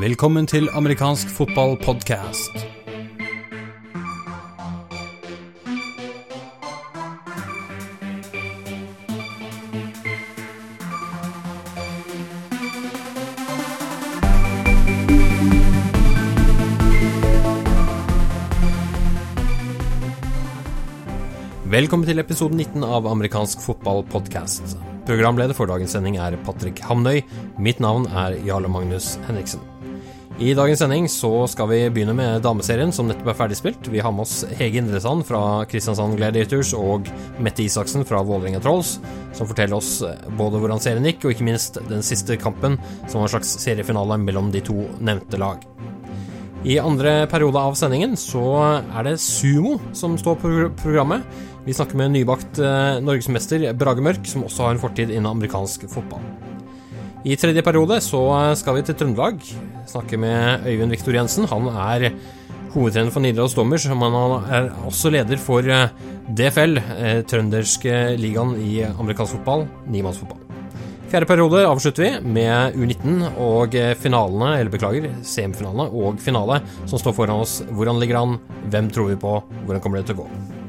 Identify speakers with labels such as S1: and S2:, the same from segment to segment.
S1: Velkommen til amerikansk fotballpodkast. Velkommen til episode 19 av amerikansk fotballpodkast. Programleder for dagens sending er Patrick Hamnøy. Mitt navn er Jarle Magnus Henriksen. I dagens sending så skal vi begynne med dameserien som nettopp er ferdigspilt. Vi har med oss Hege Indresand fra Kristiansand Gladiators og Mette Isaksen fra Vålerenga Trolls, som forteller oss både hvordan serien gikk, og ikke minst den siste kampen, som var en slags seriefinale mellom de to nevnte lag. I andre periode av sendingen så er det sumo som står på programmet. Vi snakker med nybakt eh, norgesmester Brage Mørk, som også har en fortid innen amerikansk fotball. I tredje periode så skal vi til Trøndelag. Snakke med Øyvind Viktor Jensen. Han er hovedtrener for Nidaros Dommers, men han er også leder for eh, DFL, eh, trønderske ligaen i amerikansk fotball, nimannsfotball. Fjerde periode avslutter vi med U19 og finalene, eller beklager, semifinalene og finale, som står foran oss. Hvordan ligger an? Hvem tror vi på? Hvordan kommer det til å gå?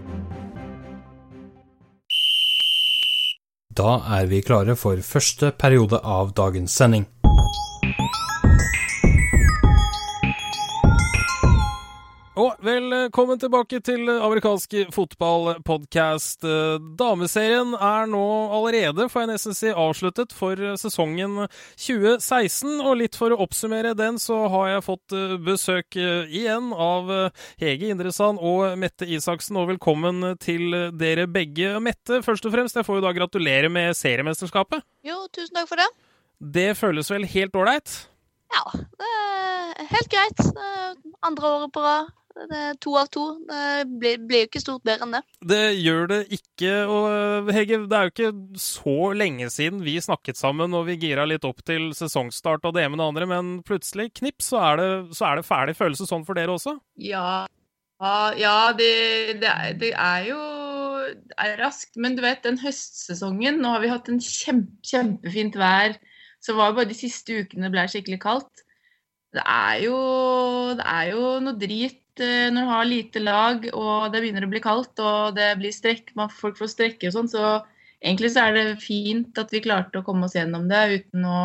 S1: Da er vi klare for første periode av dagens sending.
S2: Og velkommen tilbake til amerikansk fotballpodkast. Dameserien er nå allerede, får jeg nesten si, avsluttet for sesongen 2016. Og litt for å oppsummere den, så har jeg fått besøk igjen av Hege Indresand og Mette Isaksen. Og velkommen til dere begge. Mette, først og fremst, jeg får jo da gratulere med seriemesterskapet.
S3: Jo, tusen takk for det.
S2: Det føles vel helt ålreit?
S3: Ja, det er helt greit. Andre året på rad. Det er to av to. Det blir, blir jo ikke stort bedre enn det.
S2: Det gjør det ikke. Og Hege, det er jo ikke så lenge siden vi snakket sammen og vi gira litt opp til sesongstart og det ene med det andre, men plutselig, knips, så er det, så er det ferdig. følelse sånn for dere også?
S4: Ja, ja det, det, er, det er jo det er raskt. Men du vet, den høstsesongen Nå har vi hatt en kjempe, kjempefint vær. Så var det bare de siste ukene det ble skikkelig kaldt. Det er jo, det er jo noe drit når du har lite lag og det begynner å bli kaldt og det blir strekk, folk får strekke og sånn, så egentlig så er det fint at vi klarte å komme oss gjennom det uten å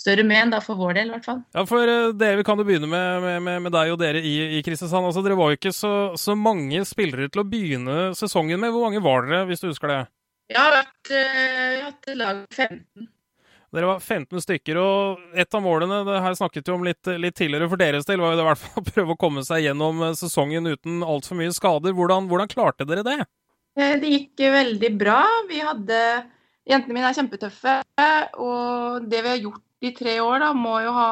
S4: større men, da for vår del i hvert fall.
S2: Ja, for dere, Vi kan jo begynne med, med, med deg og dere i, i Kristiansand. Altså, dere var jo ikke så, så, mange spillere til å begynne sesongen med. Hvor mange var dere, hvis du husker det?
S4: Vi har hatt lag 15.
S2: Dere var 15 stykker, og et av målene det her snakket vi om litt, litt tidligere for deres del, var jo det i hvert fall å prøve å komme seg gjennom sesongen uten altfor mye skader. Hvordan, hvordan, klarte dere det?
S4: Det gikk veldig bra. Vi hadde Jentene mine er kjempetøffe, og det vi har gjort i tre år, da, må jo ha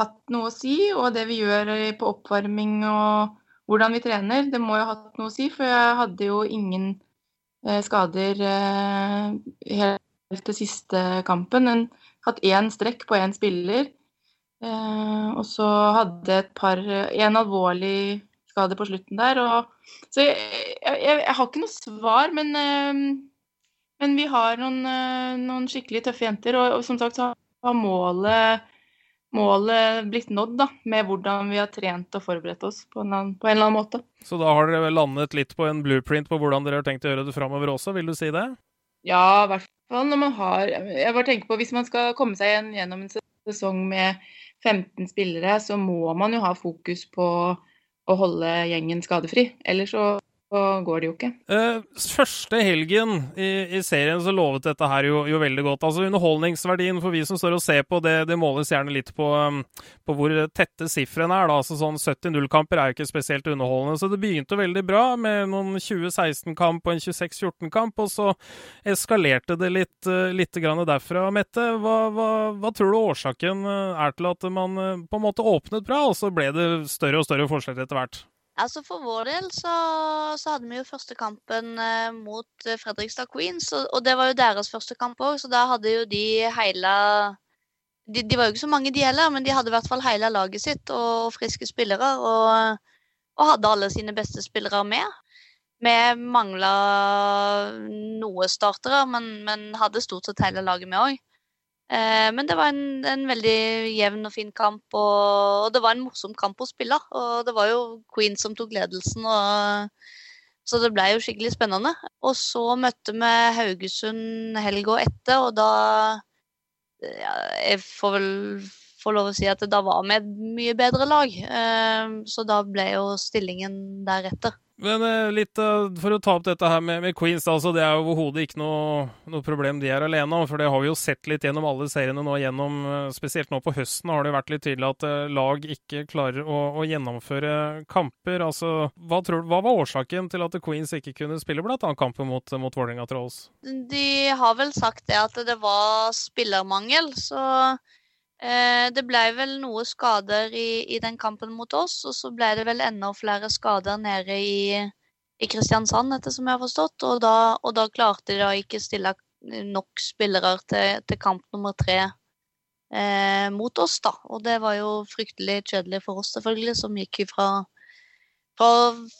S4: hatt noe å si. Og det vi gjør på oppvarming og hvordan vi trener, det må jo ha hatt noe å si. For jeg hadde jo ingen skader helt til siste kampen. En, hatt én strekk på én spiller. Eh, og så hadde et par En alvorlig skade på slutten der. Og, så jeg, jeg, jeg, har ikke noe svar, men, eh, men vi har noen, eh, noen, skikkelig tøffe jenter. Og, og som sagt så har målet, målet blitt nådd da, med hvordan vi har trent og forberedt oss på en, annen, på en eller annen måte.
S2: Så da har dere landet litt på en blueprint på hvordan dere har tenkt å gjøre det framover også, vil du si det?
S4: Ja, i hvert fall når man har Jeg bare tenker på hvis man skal komme seg igjen gjennom en sesong med 15 spillere, så må man jo ha fokus på å holde gjengen skadefri. Ellers så så går det jo ikke.
S2: Uh, første helgen i, i, serien så lovet dette her jo, jo, veldig godt. Altså Underholdningsverdien for vi som står og ser på, det, det måles gjerne litt på, um, på hvor tette sifrene er. da, altså sånn 70-0-kamper er jo ikke spesielt underholdende. Så det begynte veldig bra med noen 2016-kamp og en 26-14-kamp, og så eskalerte det litt, uh, litt grann derfra. Mette, hva, hva, hva, tror du årsaken uh, er til at man på en måte åpnet bra, og så ble det større og større forskjeller etter hvert?
S3: Altså For vår del så, så, hadde vi jo første kampen eh, mot Fredrikstad Queens, og, og, det var jo deres første kamp òg, så da hadde jo de heila de, de, var jo ikke så mange, de heller, men de hadde i hvert fall heila laget sitt og friske spillere. Og, og, hadde alle sine beste spillere med. Vi mangla noe startere, men, men, hadde stort sett hele laget med òg. Eh, men det var en, en, veldig jevn og fin kamp, og, og, det var en morsom kamp å spille. Og det var jo Queen som tok ledelsen, og, så det ble jo skikkelig spennende. Og så møtte vi Haugesund helga etter, og da ja, Jeg får vel få lov å si at da var vi et mye bedre lag. Eh, så da ble jo stillingen deretter.
S2: Men eh, litt uh, for å ta opp dette her med, med Queens, altså, det er jo overhodet ikke noe, noe, problem de er alene om. For det har vi jo sett litt gjennom alle seriene nå gjennom uh, Spesielt nå på høsten har det vært litt tydelig at lag ikke klarer å, å gjennomføre kamper. Altså, hva, tror, hva, var årsaken til at Queens ikke kunne spille bl.a. kampen mot, mot Vålerenga Trolls?
S3: De har vel sagt det at det var spillermangel. så Eh, det ble vel noe skader i, i, den kampen mot oss, og så ble det vel enda flere skader nede i, i Kristiansand, etter som jeg har forstått. Og da, og da klarte de da ikke stille nok spillere til, til kamp nummer tre eh, mot oss, da. Og det var jo fryktelig kjedelig for oss, selvfølgelig, som gikk fra fra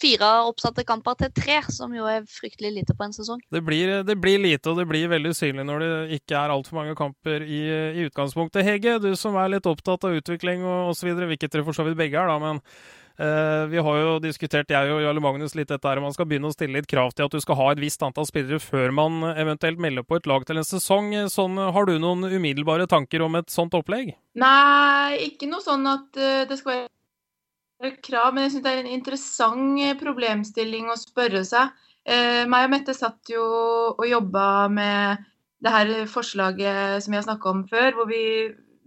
S3: fire oppsatte kamper til tre, som jo er fryktelig lite på en sesong.
S2: Det blir, det blir lite, og det blir veldig synlig når det ikke er altfor mange kamper i, i, utgangspunktet. Hege, du som er litt opptatt av utvikling og osv., hvilket dere for så vidt begge er, da, men Uh, vi har jo diskutert, jeg og Jarle Magnus, litt dette her, man skal begynne å stille litt krav til at du skal ha et visst antall spillere før man eventuelt melder på et lag til en sesong. Sånn, har du noen umiddelbare tanker om et sånt opplegg?
S4: Nei, ikke noe sånn at uh, det skal være krav, men jeg syns det er en interessant eh, problemstilling å spørre seg. Eh, meg og Mette satt jo og jobba med det her forslaget som vi har snakka om før, hvor vi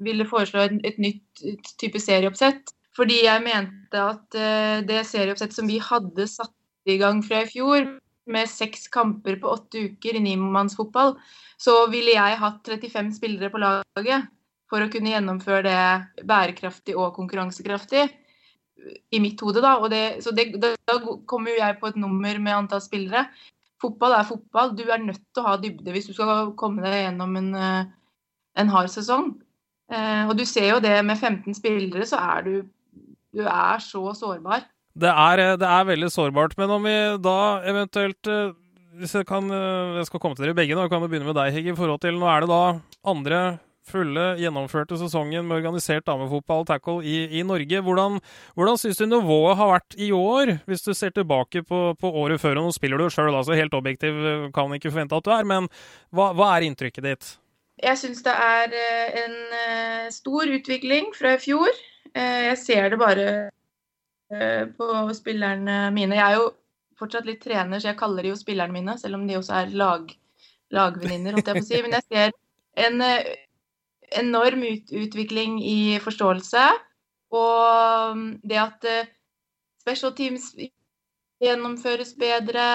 S4: ville foreslå et, et nytt type serieoppsett. Fordi jeg mente at eh, det serieoppsettet som vi hadde satt i gang fra i fjor, med seks kamper på åtte uker i nimannsfotball, så ville jeg hatt 35 spillere på laget for å kunne gjennomføre det bærekraftig og konkurransekraftig i mitt hode, da. Det, så det, da, kommer jo jeg på et nummer med antall spillere. Fotball er fotball. Du er nødt til å ha dybde hvis du skal komme deg gjennom en, eh, en hard sesong. Eh, og du ser jo det med 15 spillere, så er du, du er så sårbar.
S2: Det er, det er, veldig sårbart. Men om vi da eventuelt eh, hvis jeg, kan, jeg skal komme til dere begge, nå kan vi begynne med deg, Hegge. i forhold til Nå er det da andre fulle, gjennomførte sesongen med organisert damefotball tackle i, i Norge. Hvordan, hvordan syns du nivået har vært i år, hvis du ser tilbake på, på året før? og Nå spiller du sjøl, altså helt objektiv kan ikke forvente at du er, men hva, hva er inntrykket ditt?
S4: Jeg syns det er eh, en eh, stor utvikling fra i fjor. Eh, jeg ser det bare på spillerne mine. Jeg er jo fortsatt litt trener, så jeg kaller de jo spillerne mine, selv om de også er lag, lagvenninner, holdt jeg på å si. Men jeg ser en enorm ut utvikling i forståelse. Og det at uh, special teams gjennomføres bedre.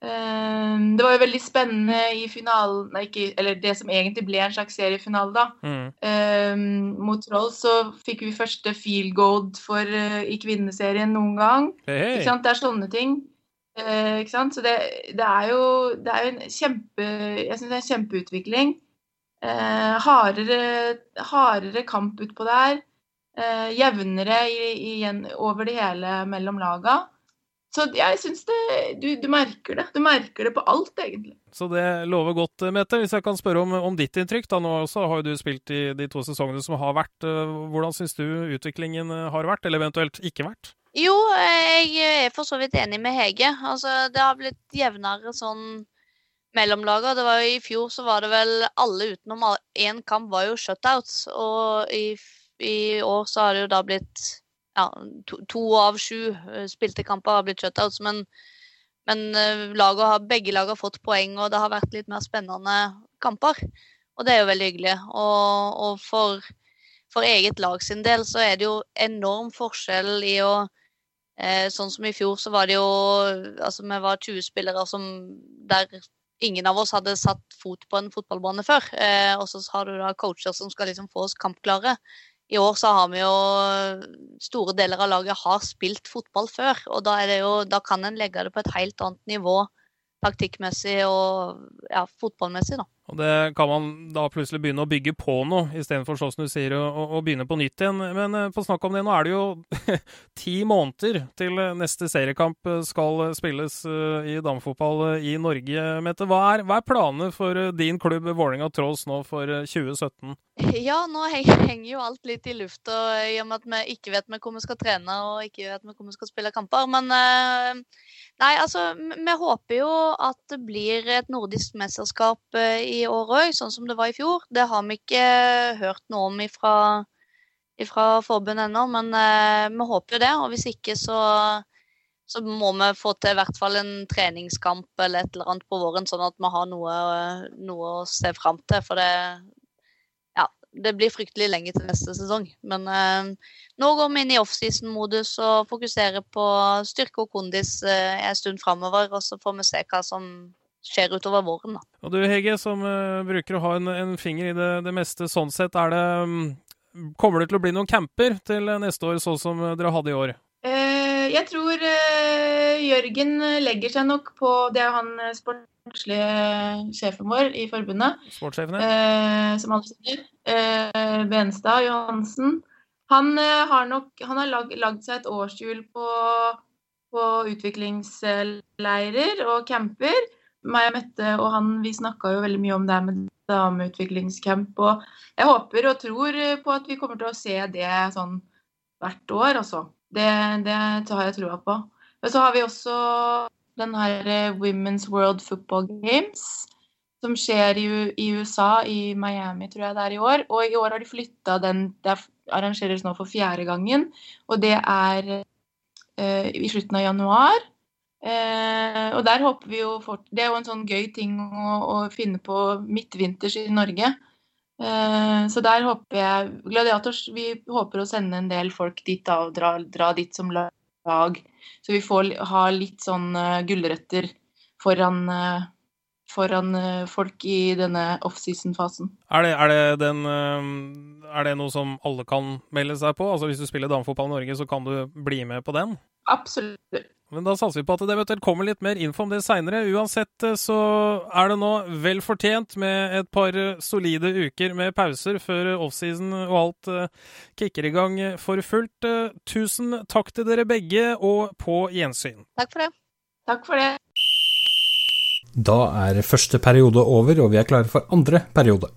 S4: Um, det var jo veldig spennende i finalen nei, ikke, Eller det som egentlig ble en slags seriefinale, da. Mm. Um, mot Troll så fikk vi første field goal for, uh, i kvinneserien noen gang. Hey. Ikke sant? Det er sånne ting. Uh, ikke sant? Så det, det, er jo det er en kjempe Jeg syns det er en kjempeutvikling. Eh, hardere, hardere kamp utpå der. Eh, jevnere i, i, over det hele mellom laga. Så jeg syns det du, du, merker det. Du merker det på alt, egentlig.
S2: Så det lover godt, Mette. Hvis jeg kan spørre om, om ditt inntrykk. da Nå også har jo du spilt i de to sesongene som har vært. Eh, hvordan syns du utviklingen har vært, eller eventuelt ikke vært?
S3: Jo, jeg er for så vidt enig med Hege. Altså, det har blitt jevnere sånn mellomlaga. Det var jo I fjor så var det vel alle utenom én kamp var jo shutouts. Og i, i, år så har det jo da blitt ja, to, to av sju eh, spilte kamper har blitt shutouts. Men, men eh, har, begge lag har fått poeng, og det har vært litt mer spennende kamper. Og det er jo veldig hyggelig. Og, og for, for, eget lag sin del så er det jo enorm forskjell i å eh, Sånn som i fjor, så var det jo Altså, vi var 20 spillere som der ingen av oss hadde satt fot på en fotballbane før. Eh, og så har du da coacher som skal liksom få oss kampklare. I år så har vi jo Store deler av laget har spilt fotball før. Og da, jo, da kan en legge det på et helt annet nivå taktikkmessig og ja, fotballmessig, da.
S2: Og det kan man da plutselig begynne å bygge på noe, istedenfor sånn som du sier, å, å, begynne på nytt igjen. Men uh, på snakk om det, nå er det jo ti måneder til neste seriekamp skal spilles i damefotball i Norge. Mette, hva er, hva er planene for din klubb Vålerenga Trolls nå for 2017?
S3: Ja, nå henger jo alt litt i lufta i og med at vi ikke vet hvor vi skal trene og ikke vet hvor vi skal spille kamper. Men nei, altså, vi håper jo at det blir et nordisk mesterskap i år òg, sånn som det var i fjor. Det har vi ikke hørt noe om ifra, ifra forbundet ennå, men vi håper jo det. Og hvis ikke, så så må vi få til i hvert fall en treningskamp eller et eller annet på våren, sånn at vi har noe, noe å se fram til. For det, det blir fryktelig lenge til neste sesong. Men eh, nå går vi inn i offseason-modus og fokuserer på styrke og kondis eh, en stund framover. Og så får vi se hva som skjer utover våren. Da.
S2: Og du Hege, som uh, bruker å ha en, en, finger i det, det, meste sånn sett, er det um, Kommer det til å bli noen camper til neste år, sånn som dere hadde i år?
S4: Uh, jeg tror uh, Jørgen legger seg nok på Det er han sportslige sjefen vår i forbundet. Eh, som han sier. Eh, Benstad Johansen. Han eh, har nok han har lag, lagd seg et årshjul på, på utviklingsleirer og camper. Meg og Mette og han vi snakka jo veldig mye om det med dameutviklingscamp. Og jeg håper og tror på at vi kommer til å se det sånn hvert år, altså. Det, det har jeg trua på. Men så har vi også den her eh, Women's World Football Games, som skjer i, i, USA, i Miami, tror jeg det er i år. Og i år har de flytta den Det arrangeres nå for fjerde gangen, og det er eh, i slutten av januar. Uh, og der håper vi jo fort, Det er jo en sånn gøy ting å, å finne på midtvinters i Norge. Eh, så der håper jeg Gladiators, vi håper å sende en del folk dit da, og dra, dra dit som lag. Så vi får ha litt sånn uh, gulrøtter foran, uh, foran uh, folk i denne offseason-fasen.
S2: Er, er, er, det noe som alle kan melde seg på? Altså Hvis du spiller damefotball i Norge, så kan du bli med på den?
S4: Absolutt.
S2: Men da satser vi på at det eventuelt kommer litt mer info om det seinere. Uansett eh, så er det nå vel fortjent med et par eh, solide uker med pauser før offseason og alt kicker i gang for fullt. Tusen takk til dere begge, og på gjensyn.
S3: Takk for det.
S4: Takk for det.
S1: Da er første periode over, og vi er klare for andre periode.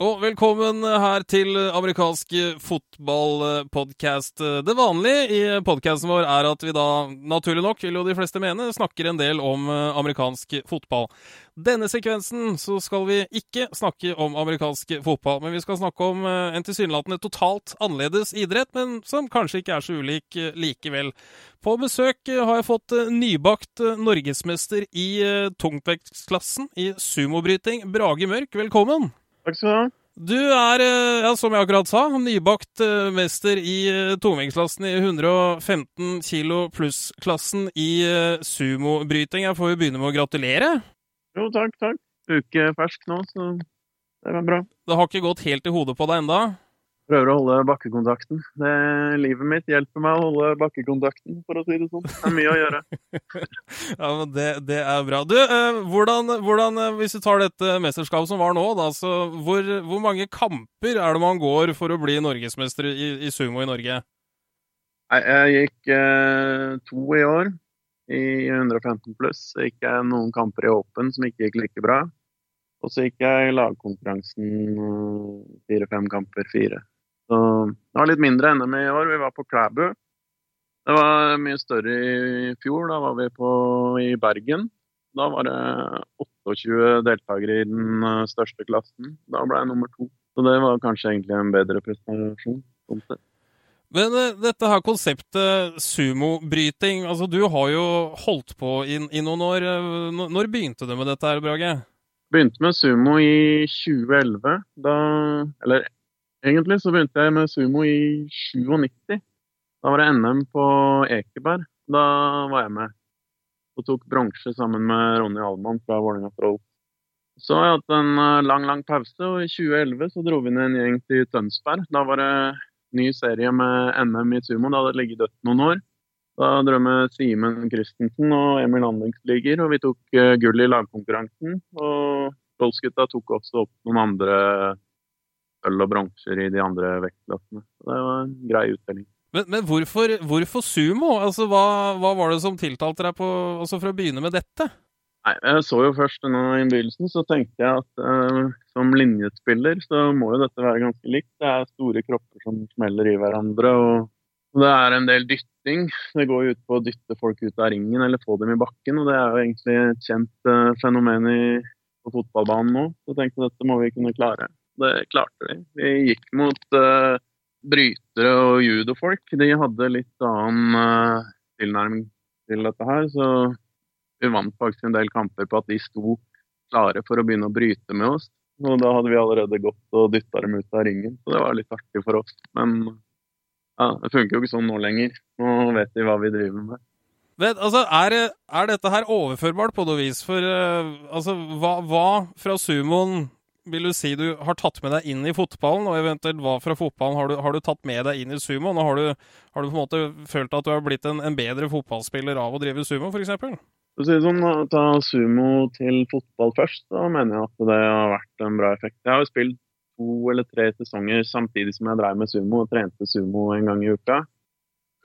S2: Og velkommen her til amerikansk fotballpodkast. Det vanlige i podkasten vår er at vi da, naturlig nok, vil jo de fleste mene, snakker en del om amerikansk fotball. Denne sekvensen så skal vi ikke snakke om amerikansk fotball, men vi skal snakke om en tilsynelatende totalt annerledes idrett, men som kanskje ikke er så ulik likevel. På besøk har jeg fått nybakt norgesmester i tungvektsklassen i sumobryting, Brage Mørk. Velkommen!
S5: Takk skal du ha.
S2: Du er, eh, ja, som jeg akkurat sa, nybakt eh, mester i eh, tungvektsklassen i 115 kilo pluss-klassen i sumobryting. Jeg får jo begynne med å gratulere.
S5: Jo, takk, takk. Uke fersk nå, så det var bra.
S2: Det har ikke gått helt i hodet på deg enda?
S5: Prøver å holde bakkekontakten. Det, livet mitt hjelper meg å holde bakkekontakten, for å si det sånn. Det er mye å gjøre.
S2: ja, men det, det, er bra. Du, eh, hvordan, hvordan, eh, hvis du tar dette mesterskapet som var nå, da, så hvor, hvor, mange kamper er det man går for å bli norgesmester i, i sumo i Norge?
S5: Nei, jeg gikk eh, to i år, i 115 pluss. Så gikk jeg noen kamper i Åpen som ikke gikk like bra. Og så gikk jeg i lagkonkurransen eh, fire-fem kamper, fire. Så det var litt mindre NM i år. Vi var på Klæbu. Det var mye større i fjor. Da var vi på, i Bergen. Da var det 28 deltakere i den eh, største klassen. Da ble jeg nummer to. Så det var kanskje egentlig en bedre prestasjon. Sånn
S2: Men uh, dette her konseptet sumobryting, altså du har jo holdt på i, i noen år. Når begynte du med dette her, Brage?
S5: Begynte med sumo i 2011. Da Eller Egentlig så begynte jeg med sumo i 97. Da var det NM på Ekeberg. Da var jeg med og tok bronse sammen med Ronny Alman fra Vålerenga Troll. Så har jeg hatt en eh, lang, lang pause, og i 2011 så dro vi ned en gjeng til Tønsberg. Da var det ny serie med NM i sumo. Det hadde ligget dødt noen år. Da dro jeg med Simen Christensen og Emil Andingsliger, og vi tok eh, gull i lagkonkurransen. Og Golfsgutta tok også opp noen andre sølv og bronser i de andre vektklassene. Så det var en grei uttelling.
S2: Men, men hvorfor, hvorfor, sumo? Altså, hva, hva, var det som tiltalte deg på, altså for å begynne med dette?
S5: Nei, Jeg så jo først denne innbydelsen, så tenkte jeg at eh, som linjespiller så må jo dette være ganske likt. Det er store kropper som smeller i hverandre. og Det er en del dytting. Det går jo ut på å dytte folk ut av ringen eller få dem i bakken. og Det er jo egentlig et kjent eh, fenomen i, på fotballbanen nå. Så jeg tenkte dette må vi kunne klare. Det klarte vi. Vi gikk mot uh, brytere og judofolk de hadde litt annen uh, tilnærming til dette her. Så vi vant faktisk en del kamper på at de sto klare for å begynne å bryte med oss. Og da hadde vi allerede gått og dytta dem ut av ringen, så det var litt artig for oss. Men ja, det funker jo ikke sånn nå lenger. Nå vet de hva vi driver med.
S2: Men, altså, er, er, dette her overførbart på noe vis? For uh, altså, hva, hva fra sumoen vil du si du har tatt med deg inn i fotballen, og eventuelt hva fra fotballen har du, har du tatt med deg inn i sumo? Nå har du, har du, på en måte følt at du har blitt en, en bedre fotballspiller av å drive sumo, f.eks.?
S5: For å si det sånn, Ta sumo til fotball først, da mener jeg at det har vært en bra effekt. Jeg har jo spilt to eller tre sesonger samtidig som jeg drev med sumo og trente sumo en gang i uka.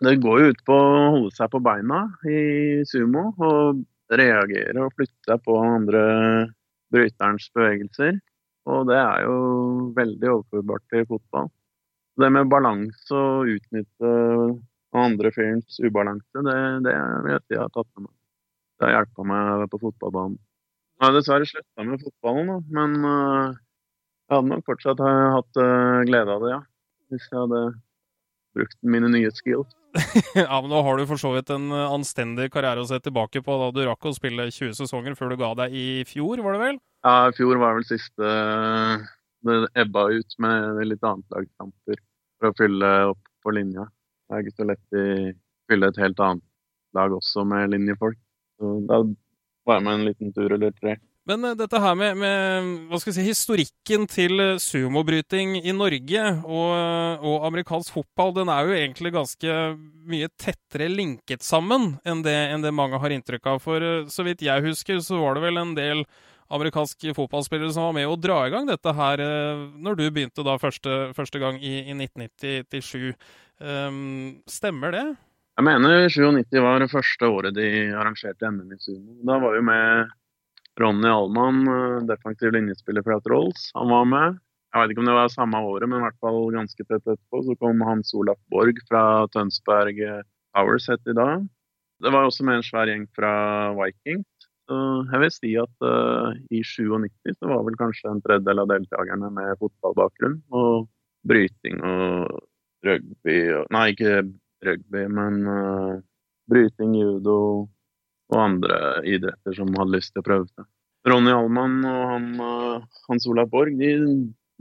S5: Det går jo ut på å holde seg på beina i sumo og reagere og flytte seg på andre bryterens bevegelser. Og det er jo veldig overførbart til fotball. Det med balanse og utnytte andre fyrens ubalanse, det, det vil jeg si jeg har tatt med meg. Det har hjulpet meg på fotballbanen. Jeg har dessverre slutta med fotballen, da, men uh, jeg hadde nok fortsatt hatt uh, glede av det, ja. Hvis jeg hadde brukt mine nye skills.
S2: ja, men nå har du for så vidt en anstendig karriere å se tilbake på da du rakk å spille 20 sesonger før du ga deg i fjor, var det vel?
S5: Ja, i fjor var vel siste Det ebba ut med litt annetlagskamper for å fylle opp på linja. Det er ikke så lett å fylle et helt annet lag også med linjefolk. Så da var jeg med en liten tur eller tre.
S2: Men uh, dette her med, med, hva skal si, historikken til uh, sumobryting i Norge og, og, amerikansk fotball, den er jo egentlig ganske mye tettere linket sammen enn det, enn det mange har inntrykk av. For så vidt jeg husker, så var det vel en del amerikanske fotballspillere som var med å dra i gang dette her eh, når du begynte da første, første gang i, i 1997. Um, ehm, stemmer det?
S5: Jeg mener 97 var det første året de arrangerte NM i sumo. Da var vi med Ronny Allmann, eh, defensiv linjespiller fra Trolls. Han var med. Jeg vet ikke om det var samme året, men i hvert fall ganske tett etterpå. Så kom Hans Olaf Borg fra Tønsberg Powers, het i dag. Det var også med en svær gjeng fra Viking. Jeg vil si at uh, i 97 så var vel kanskje en tredjedel av deltakerne med fotballbakgrunn. Og bryting og rugby og, Nei, ikke rugby, men uh, bryting, judo og andre idretter som hadde lyst til å prøve seg. Ronny Allmann og han, uh, Hans Olav Borg de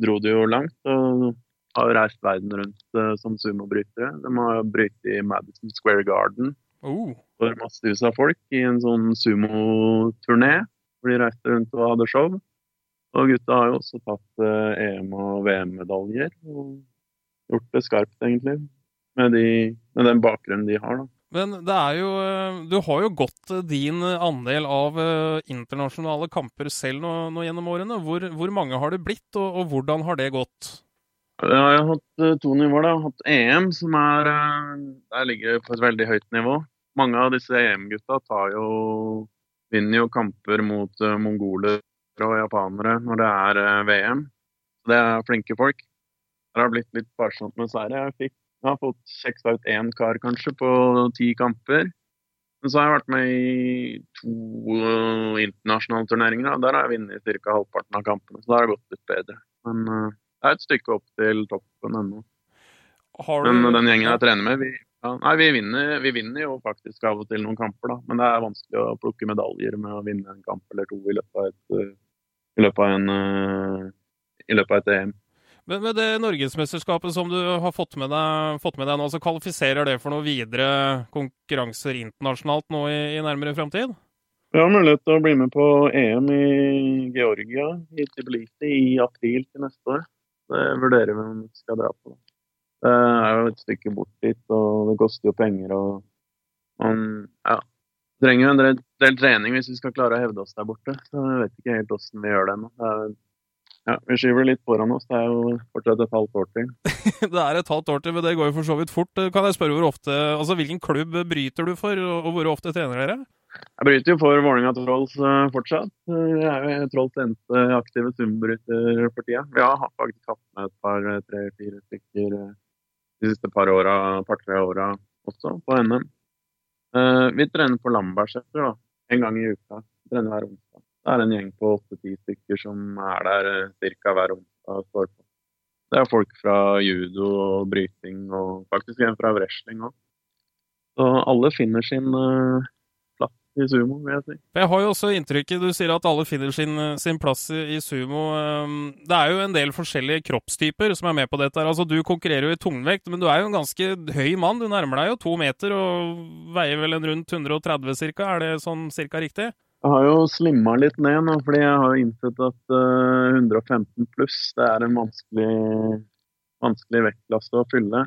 S5: dro det jo langt. og har reist verden rundt som sumobrytere. De har brytt i Madison Square Garden.
S2: Oh
S5: for massevis av folk i en sånn sumoturné. Hvor de reiste rundt og hadde show. Og gutta har jo også tatt eh, EM- og VM-medaljer. Og gjort det skarpt, egentlig. Med, de, med den bakgrunnen de har, da.
S2: Men det er jo eh, Du har jo gått din andel av internasjonale kamper selv nå, nå gjennom årene. Hvor, hvor, mange har det blitt, og, og, hvordan har det gått?
S5: Jeg har hatt to nivåer. da. Jeg har hatt EM, som er Der ligger på et veldig høyt nivå mange av disse EM-gutta vinner jo kamper mot uh, mongoler og japanere når det er uh, VM. Det er flinke folk. Det har blitt litt sparsomt med seire. Jeg, fikk, jeg har fått kjeksa ut én kar kanskje på ti kamper. Men så har jeg vært med i to uh, internasjonale turneringer. Da. Der har jeg vunnet ca. halvparten av kampene, så da har det gått litt bedre. Men det er et stykke opp til toppen ennå. Men den gjengen jeg trener med, vi ja, nei, vi vinner, vi vinner, jo faktisk av og til noen kamper, da. Men det er vanskelig å plukke medaljer med å vinne en kamp eller to i løpet av et, eh, i løpet av en, eh, i løpet av et EM.
S2: Men med det norgesmesterskapet som du har fått med, deg, fått med deg, nå, så kvalifiserer det for noen videre konkurranser internasjonalt nå i, i nærmere framtid?
S5: Vi har mulighet til å bli med på EM i Georgia, i Tbilisi, i april til neste år. Det vurderer vi om vi skal dra på. Det er jo et stykke bort dit, og det koster jo penger og Man ja, trenger jo en del, del trening hvis vi skal klare å hevde oss der borte. Så jeg vet ikke helt åssen vi gjør det ennå. Ja, vi skyver litt foran oss. Det er jo fortsatt et halvt år til.
S2: Det er et halvt år til, men det går jo for så vidt fort. Kan jeg spørre hvor ofte, altså hvilken klubb bryter du for, og hvor ofte trener dere?
S5: Jeg bryter jo for Vålerenga Trolls eh, fortsatt. Jeg er jo Trolls eneste aktive sumbryter for tida. Vi har faktisk hatt med et par, eh, tre-fire stykker eh, de siste par-tre åra også, på NM. Eh, Vi trener på Lambertseter en gang i uka. Vi trener hver onsdag. Det er en gjeng på åtte-ti stykker som er der ca. hver onsdag står på. Det er folk fra judo og bryting, og faktisk en fra wrestling òg. Så alle finner sin eh, i sumo, vil jeg si.
S2: Jeg har jo også inntrykket, du sier at alle finner sin, sin plass i, sumo. Um, Det er jo en del forskjellige kroppstyper som er med på dette. Altså Du konkurrerer jo i tungvekt, men du er jo en ganske høy mann. Du nærmer deg jo to meter og veier vel en rundt 130 ca. Er det sånn cirka riktig?
S5: Jeg har jo slimma litt ned nå, fordi jeg har innsett at eh, 115 pluss det er en vanskelig, vanskelig vektklasse å fylle.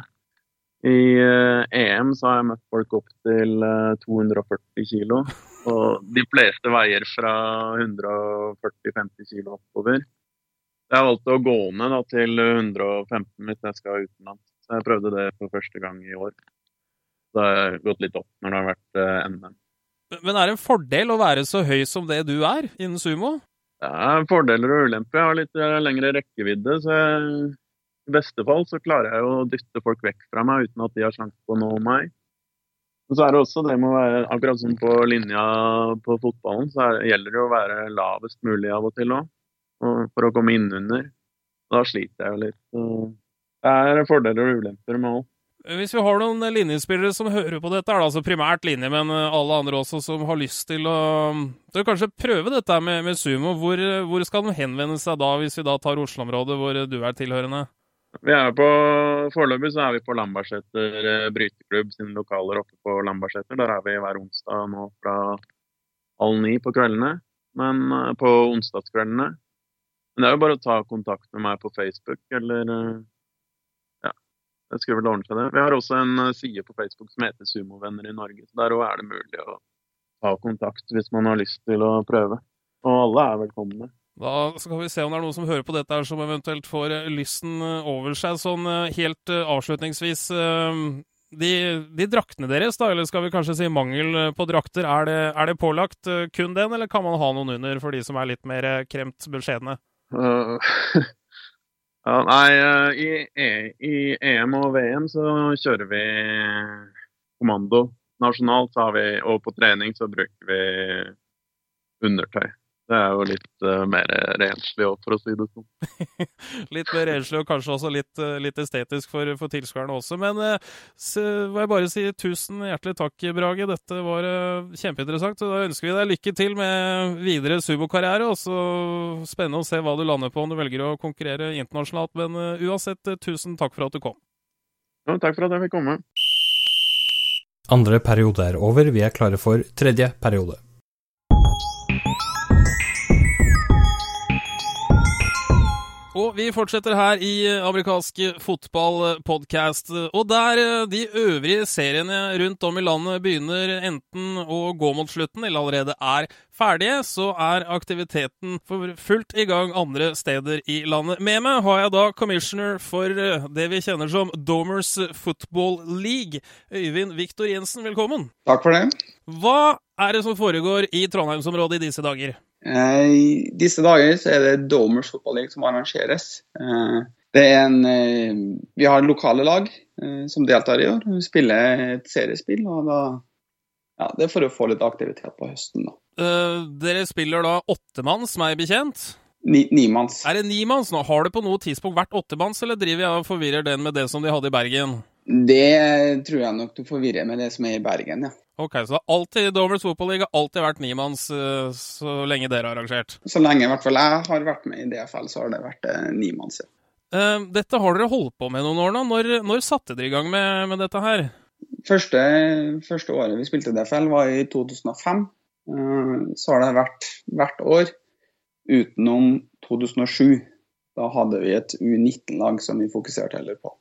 S5: I eh, EM så har jeg møtt folk opp til eh, 240 kilo. Og de fleste veier fra 140-50 kilo oppover. Jeg valgte å gå ned da, til 115 hvis jeg skal utenlands. Så jeg prøvde det for første gang i år. Så har jeg gått litt opp når det har vært eh, NM.
S2: Men er det en fordel å være så høy som det du er innen sumo?
S5: Det er fordeler og ulemper. Jeg har litt eh, lengre rekkevidde, så jeg, i beste fall så klarer jeg å dytte folk vekk fra meg uten at de har sjanse på å nå meg. Men så er det også det med å være akkurat som på linja på fotballen, så er, gjelder det å være lavest mulig av og til òg, for å komme innunder. Da sliter jeg jo litt. Så det er fordeler og ulemper med alt.
S2: Hvis vi har noen linjespillere som hører på dette, er det altså primært linje, men alle andre også som har lyst til å, til å kanskje prøve dette med, med sumo, hvor, hvor skal de henvende seg da, hvis vi da tar Oslo-området hvor du er tilhørende?
S5: Vi er på, Foreløpig så er vi på Lambertseter eh, bryteklubb sine lokaler oppe på Lambertseter. Der er vi hver onsdag nå fra halv ni på kveldene. Men eh, på onsdagskveldene. Men det er jo bare å ta kontakt med meg på Facebook, eller eh, Ja, det skulle vel ordne seg, det. Vi har også en side på Facebook som heter Sumovenner i Norge. så Der òg er det mulig å ta kontakt hvis man har lyst til å prøve. Og alle er velkomne.
S2: Da skal vi se om det er noen som hører på dette her som eventuelt får eh, lysten eh, over seg. Sånn eh, helt avslutningsvis de, de draktene deres, da, eller skal vi kanskje si mangel på drakter, er det, er det pålagt kun den, eller kan man ha noen under for de som er litt mer kremt beskjedne?
S5: Uh, ja, nei, i, e, i EM og VM så kjører vi kommando. Nasjonalt har vi, og på trening så bruker vi undertøy. Det er jo litt uh, mer renslig òg, for å si det sånn.
S2: Litt mer renslig og kanskje også litt, eh, litt estetisk for, for tilskuerne også. Men uh, så må jeg bare si tusen hjertelig takk, Brage. Dette var uh, kjempeinteressant. og Da ønsker vi deg lykke til med videre subokarriere. Og så spennende å se hva du lander på om du velger å konkurrere internasjonalt. Men uh, uansett, eh, tusen takk for at du kom.
S5: Ja, takk for at jeg fikk komme.
S1: Andre periode er over, vi er klare for tredje periode.
S2: Og vi fortsetter her i eh, amerikansk fotballpodkast. Og der eh, de øvrige seriene rundt om i landet begynner enten å gå mot slutten, eller allerede er ferdige, så er aktiviteten for fullt i gang andre steder i landet. Med meg har jeg da commissioner for eh, det vi kjenner som Domers Football League, Øyvind Viktor Jensen. Velkommen.
S6: Takk for det.
S2: Hva er det som foregår i Trondheimsområdet i disse dager?
S6: Eh, I disse dager så er det Domers fotballag som arrangeres. Eh, Det er en, eh, vi har lokale lag som deltar i år. Vi spiller et seriespill. og da, ja, Det er for å få litt aktivitet på høsten. da.
S2: Dere spiller da åttemanns, meg bekjent.
S6: Ni, nimanns.
S2: Er det nimanns nå? Har det på noe tidspunkt vært åttemanns, eller driver jeg og forvirrer den med det som de hadde i Bergen?
S6: Det tror jeg nok du forvirrer med det som er i Bergen, ja.
S2: Ok, så det har alltid Dovers fotballiga alltid vært nimanns eh, så lenge dere har arrangert.
S6: Så lenge i hvert fall jeg har vært med i DFL, så har det vært eh, nimanns. Ja.
S2: Eh, dette har dere holdt på med noen år nå. Når, når satte dere i gang med, med dette her?
S6: Første, første året vi spilte DFL, var i 2005. Eh, Så har det vært hvert år utenom 2007. Da hadde vi et U19-lag som vi fokuserte heller på.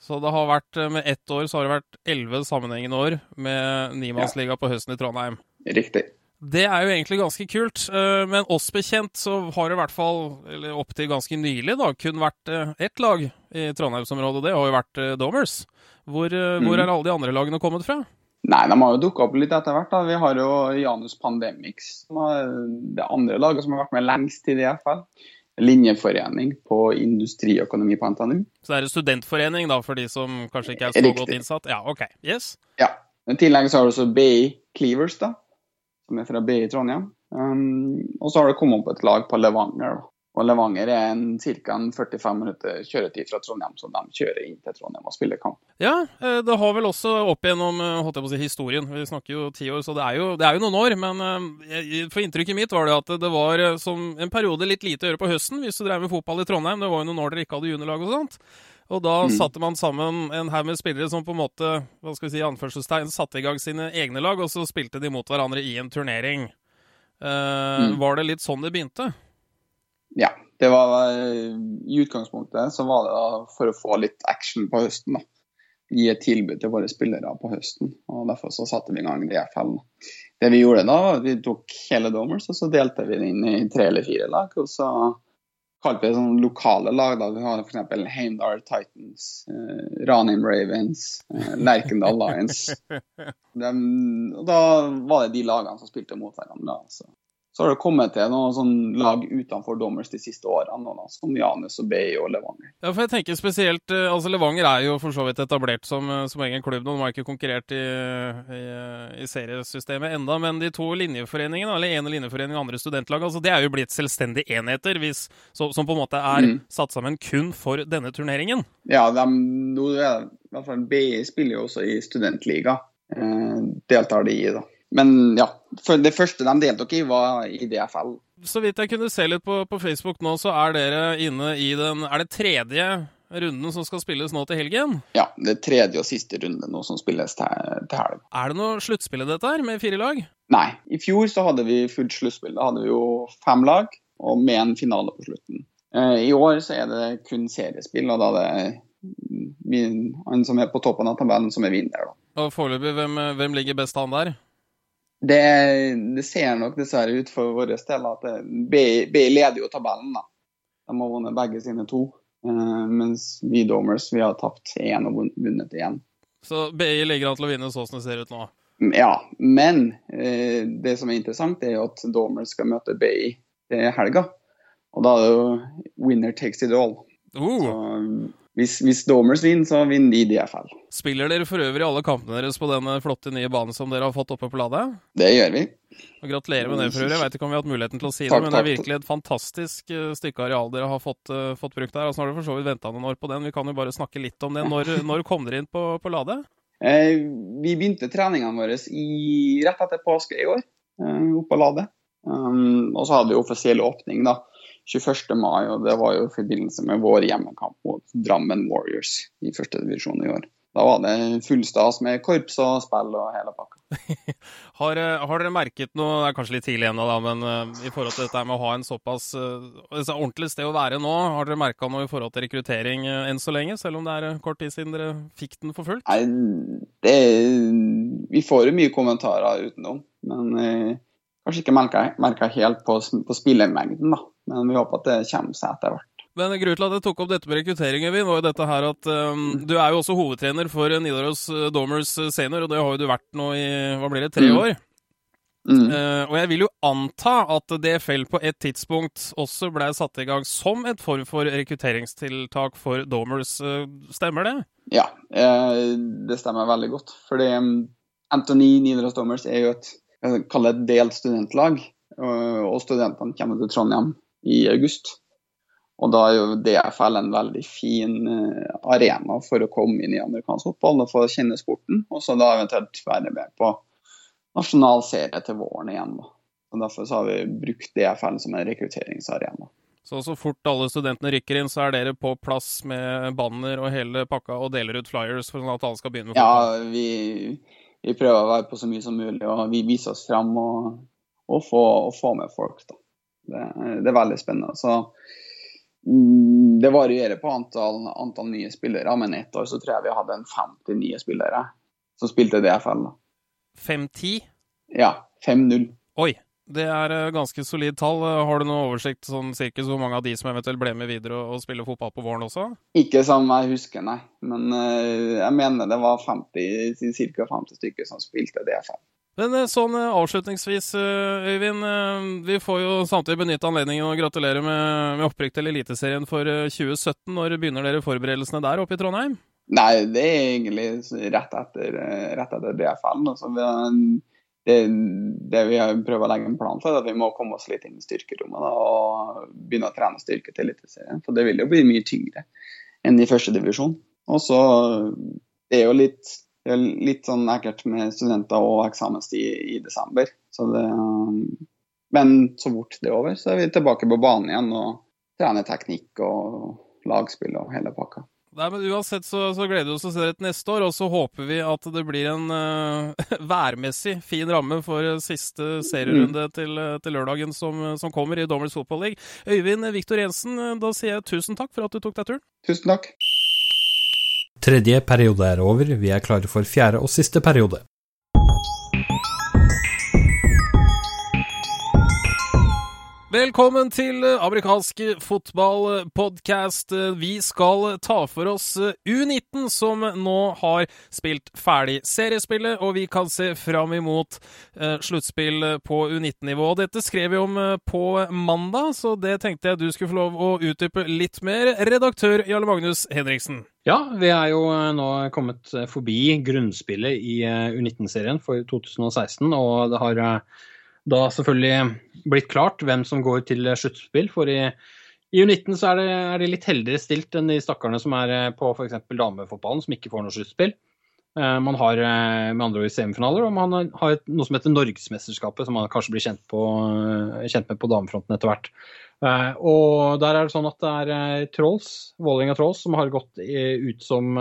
S2: Så det har vært, eh, med ett år så har det vært elleve sammenhengende år med nimannsliga på høsten i Trondheim.
S6: Riktig.
S2: Det er jo egentlig ganske kult, eh, men oss bekjent så har det i hvert fall, eller opp til ganske nylig, da, kun vært eh, ett lag i Trondheimsområdet. Det har jo vært Dommers. Hvor, mm. hvor
S6: Mm.
S2: er alle de andre lagene kommet fra?
S6: Nei, de har jo dukka opp litt etter hvert. da. Vi har jo Janus Pandemics, som er det andre laget som har vært med lengst i DFL. Linjeforening på industriøkonomi på NTNU.
S2: Så det er en studentforening, da, for de som kanskje ikke er så
S6: Riktig.
S2: godt innsatt? Ja, OK. Yes.
S6: Ja. I tillegg så har du også BI Cleavers, da, som er fra BI Trondheim. Um, og så har det kommet opp et lag på Levanger. da. Og Levanger er en ca. 45 minutter kjøretid fra Trondheim, så de kjører inn til Trondheim og spiller kamp.
S2: Ja, eh, det har vel også opp gjennom eh, holdt jeg på å si, historien. Vi snakker jo ti år, så det er jo, det er jo noen år. Men eh, for inntrykket mitt var det at det var som en periode litt lite å gjøre på høsten hvis du drev med fotball i Trondheim. Det var jo noen år dere ikke hadde juniorlag og sånt. Og da
S6: Mm.
S2: satte man sammen en haug med spillere som på en måte hva skal vi si, anførselstegn, satte i gang sine egne lag, og så spilte de mot hverandre i en turnering. Uh,
S6: Mm.
S2: Var det litt sånn det begynte?
S6: Ja, det var eh, I utgangspunktet så var det for å få litt action på høsten. da. Gi et tilbud til våre spillere på høsten. og Derfor så satte vi i gang DFL. Det vi gjorde da, vi tok hele Domers og så delte vi det inn i tre eller fire lag. og så kalte vi det sånn lokale lag. da. Vi har f.eks. Heimdal Titans, eh, Ranheim Ravens, eh, Lerkendal Lions. De, og da var det de lagene som spilte mot hverandre. Altså. Så har det kommet til noen sånn lag utenfor Dommers de siste årene, da, som Janus og Bay og Levanger.
S2: Ja, for jeg tenker spesielt eh, altså Levanger er jo for så vidt etablert som, eh, som egen klubb. De har ikke konkurrert i, i, i seriesystemet enda, men de to linjeforeningene, eller ene linjeforening og andre studentlag, altså det er jo blitt selvstendige enheter hvis, så, som på en måte er
S6: Mm.
S2: satt sammen kun for denne turneringen.
S6: Ja, de, i hvert fall BI spiller jo også i studentliga. Eh, deltar de i, da. Men ja, det første de deltok i, var i DFL.
S2: Så vidt jeg kunne se litt på, på Facebook nå, så er dere inne i den Er det tredje runden som skal spilles nå til helgen?
S6: Ja, det er tredje og siste runde nå som spilles til, til helg.
S2: Er det noe sluttspill i dette her, med fire lag?
S6: Nei, i fjor så hadde vi fullt sluttspill. Da hadde vi jo fem lag, og med en finale på slutten. Eh, I år så er det kun seriespill, og da er det han som er på toppen av tabellen, som er vinner. da.
S2: Og foreløpig, hvem, hvem ligger best an der?
S6: Det, det ser nok dessverre ut for vår del at det- BI BI leder jo tabellen. da. De har vunnet begge sine to, eh, mens vi Domers vi har tapt én og vunnet- én.
S2: Så BI ligger an til å vinne sånn som det ser ut nå.
S6: Ja, men eh, det som er interessant, er jo at Domers skal møte BI til helga. Og da er det jo winner takes it all.
S2: Uh.
S6: Så hvis, hvis Domers vinner, så vinner de DFL.
S2: Spiller dere for øvrig alle kampene deres på denne flotte nye banen som dere har fått oppe på Lade?
S6: Det gjør vi.
S2: Og Gratulerer med det for øvrig. Jeg vet ikke om vi har hatt muligheten til å si det,
S6: Takk,
S2: men det er virkelig et fantastisk eh, stykke areal dere har fått, uh, fått brukt der. Altså, nå har dere for så vidt venta noen år på den. Vi kan jo bare snakke litt om det. Når, når kom dere inn på, på Lade?
S6: Eh, vi begynte treningene våre i, rett etter påske i år, eh, oppe på Lade. Um, og så hadde vi offisiell åpning da, 21. mai, og det var jo i forbindelse med vår hjemmekamp mot Drammen Warriors i første divisjon i år. Da var det full stas med korps og spill og hele pakka.
S2: Har, eh, har dere merket noe Det er kanskje litt tidlig ennå, da, men uh, i forhold til dette med å ha en såpass uh, ordentlig sted å være nå, har dere merka noe i forhold til rekruttering uh, enn så lenge? Selv om det er kort tid siden dere fikk den for fullt?
S6: Nei, det, vi får jo mye kommentarer utenom, men kanskje ikke merka helt på, på spillermengden, da. Men vi håper at det kommer seg etter hvert.
S2: Men grunnen til at jeg tok opp dette med rekruttering, Øyvind, var jo dette her at um, du er jo også hovedtrener for Nidaros eh, Domers senior, og det har jo du vært nå i hva blir det, tre
S6: Mm.
S2: år.
S6: Mm.
S2: Uh, og jeg vil jo anta at DFL på et tidspunkt også ble satt i gang som et form for rekrutteringstiltak for Domers. Uh, stemmer det?
S6: Ja, uh, det stemmer veldig godt. Fordi um, Anthony Nidaros Domers er jo et, et delt studentlag. Og studentene kommer til Trondheim i august. Og da er jo DFL en veldig fin eh, arena for å komme inn i amerikansk fotball og få kjenne sporten. Og så da eventuelt være med på nasjonal serie til våren igjen. Da. Og Derfor så har vi brukt DFL som en rekrutteringsarena.
S2: Så så fort alle studentene rykker inn, så er dere på plass med banner og hele pakka og deler ut flyers for sånn at alle skal begynne med fotball?
S6: Ja, vi, vi prøver å være på så mye som mulig, og vi viser oss fram og, og, få, og få med folk. Da. Det, det er veldig spennende. Så Mm, Det varierer på antall, antall nye spillere, men ett år så tror jeg vi hadde en 50 nye spillere som spilte DFL.
S2: 5-10?
S6: Ja, 5-0.
S2: Oi, det er eh, ganske solid tall. Har du noen oversikt sånn cirkus hvor mange av de som eventuelt ble med videre og, spiller fotball på våren også?
S6: Ikke som jeg husker, nei. Men eh, jeg mener det var 50, ca. 50 stykker som spilte DFL.
S2: Men eh, sånn eh, avslutningsvis, eh, Øyvind. Vi får jo samtidig benytte anledningen å gratulere med, med opprykk til Eliteserien for eh, 2017. Når begynner dere forberedelsene der oppe i Trondheim?
S6: Nei, det er egentlig rett etter, rett etter DFL. Altså, det, det vi prøvd å legge en plan for, er at vi må komme oss litt inn i styrkerommet da, og begynne å trene styrke til Eliteserien. For det vil jo bli mye tyngre enn i første divisjon. Og så Det er jo litt, det er litt sånn ekkelt med studenter og eksamenstid i, desember. Så det, men så fort det er over, så er vi tilbake på banen igjen og trener teknikk og lagspill og hele pakka.
S2: Nei, men Uansett så, så gleder vi oss til å se dere til neste år, og så håper vi at det blir en uh, værmessig fin ramme for eh, siste serierunde til, eh, til lørdagen som, som kommer i Dommers Football League. Øyvind Viktor Jensen, da sier jeg tusen takk for at du tok deg turen.
S6: Tusen takk.
S7: Tredje periode er over, vi er klare for fjerde og siste periode.
S2: Velkommen til eh, amerikansk fotballpodkast. Vi skal ta for oss eh, U19, som nå har spilt ferdig seriespillet, og vi kan se fram imot eh, sluttspill på U19-nivå. Dette skrev vi om eh, på mandag, så det tenkte jeg du skulle få lov å utdype litt mer. Redaktør Jarle Magnus Henriksen.
S1: Ja, vi er jo eh, nå kommet eh, forbi grunnspillet i eh, U19-serien for 2016, og det har eh, da selvfølgelig blitt klart hvem som går til sluttspill. For i, i U19 så er det, er det, litt heldigere stilt enn de stakkarene som er eh, på f.eks. damefotballen, som ikke får noe sluttspill. Eh, Man har eh, med andre ord semifinaler, og man har noe som heter Norgesmesterskapet, som man kanskje blir kjent, på, kjent med på damefronten etter hvert. Og der er det sånn at det er Trolls, Vålerenga Trolls, som har gått ut som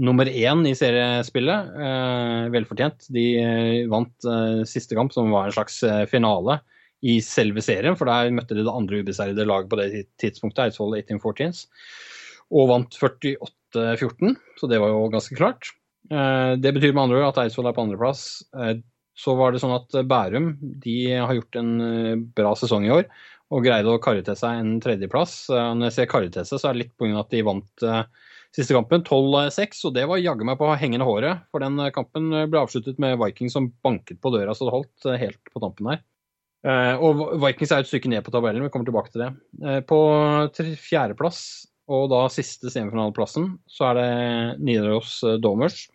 S1: nummer én i seriespillet. Eh, velfortjent. De eh, vant eh, siste kamp, som var en slags finale i selve serien, for der møtte de det andre ubeseirede laget på det tidspunktet, Eidsvoll 1814s, og vant 48-14, så det var jo ganske klart. Det betyr med andre ord at Eidsvoll er på andreplass. Eh, så var det sånn at Bærum de har gjort en bra sesong i år og greide å karre til seg en tredjeplass. Når jeg ser karre til seg, så er det litt pga. at de vant siste kampen 12-6, og det var jaggu meg på hengende håret. For den eh, kampen ble avsluttet med Vikings som banket på døra så det holdt eh, helt på tampen der. Eh, Og Vikings er et stykke ned på tabellen, vi kommer tilbake til det. På fjerdeplass, og da siste semifinaleplassen, så er det Nidaros Domers.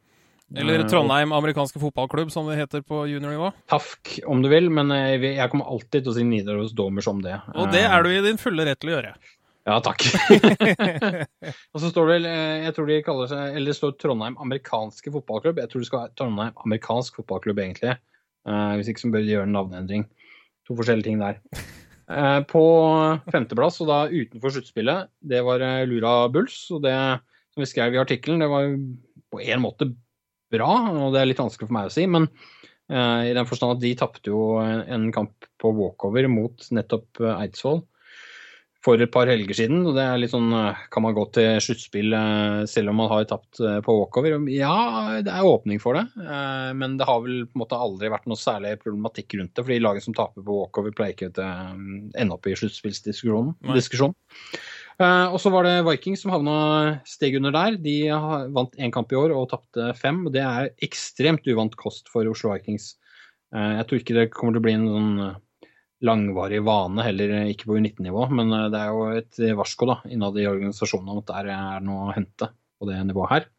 S2: Eller Trondheim amerikanske fotballklubb, som det heter på juniornivå.
S1: Tafk, om du vil, men jeg kommer alltid til å si Nidaros Domers om det.
S2: Og det er du i din fulle rett til å gjøre.
S1: Ja, takk. og så står det eh, jeg tror de kaller seg, eller det står Trondheim amerikanske fotballklubb. Jeg tror det skal være Trondheim amerikansk fotballklubb, egentlig. Uh, hvis ikke så bør de gjøre en navneendring. To forskjellige ting der. Uh, på femteplass, og da utenfor sluttspillet, det var Lura Bulls. Og det som vi skrev i artikkelen, det var på en måte bra, og det er litt vanskelig for meg å si, men uh, i den forstand at de tapte jo en, kamp på walkover mot nettopp Eidsvoll for et par helger siden. og det er litt sånn, eh, Kan man gå til sluttspill eh, selv om man har tapt eh, på walkover? Ja, det er åpning for det, men det har vel på en måte aldri vært noe særlig problematikk rundt det. fordi laget som taper på walkover, pleier ikke å ende opp i sluttspillsdiskusjon. Og så var det Vikings som havna steg under der. De vant én kamp i år og tapte fem. og Det er ekstremt uvant kost for Oslo Vikings. Jeg tror ikke det kommer til å bli en sånn langvarig vane, heller ikke på U19-nivå. Men eh, det er jo et varsko da, innad i organisasjonen om at der er noe å hente på det nivået her.